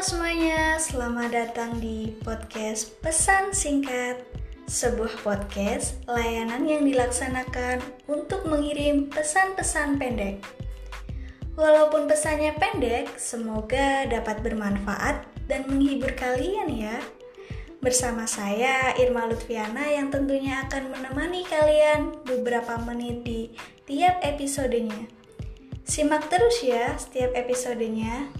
Semuanya, selamat datang di podcast Pesan Singkat Sebuah podcast layanan yang dilaksanakan untuk mengirim pesan-pesan pendek. Walaupun pesannya pendek, semoga dapat bermanfaat dan menghibur kalian ya. Bersama saya Irma Lutfiana yang tentunya akan menemani kalian beberapa menit di tiap episodenya. Simak terus ya setiap episodenya.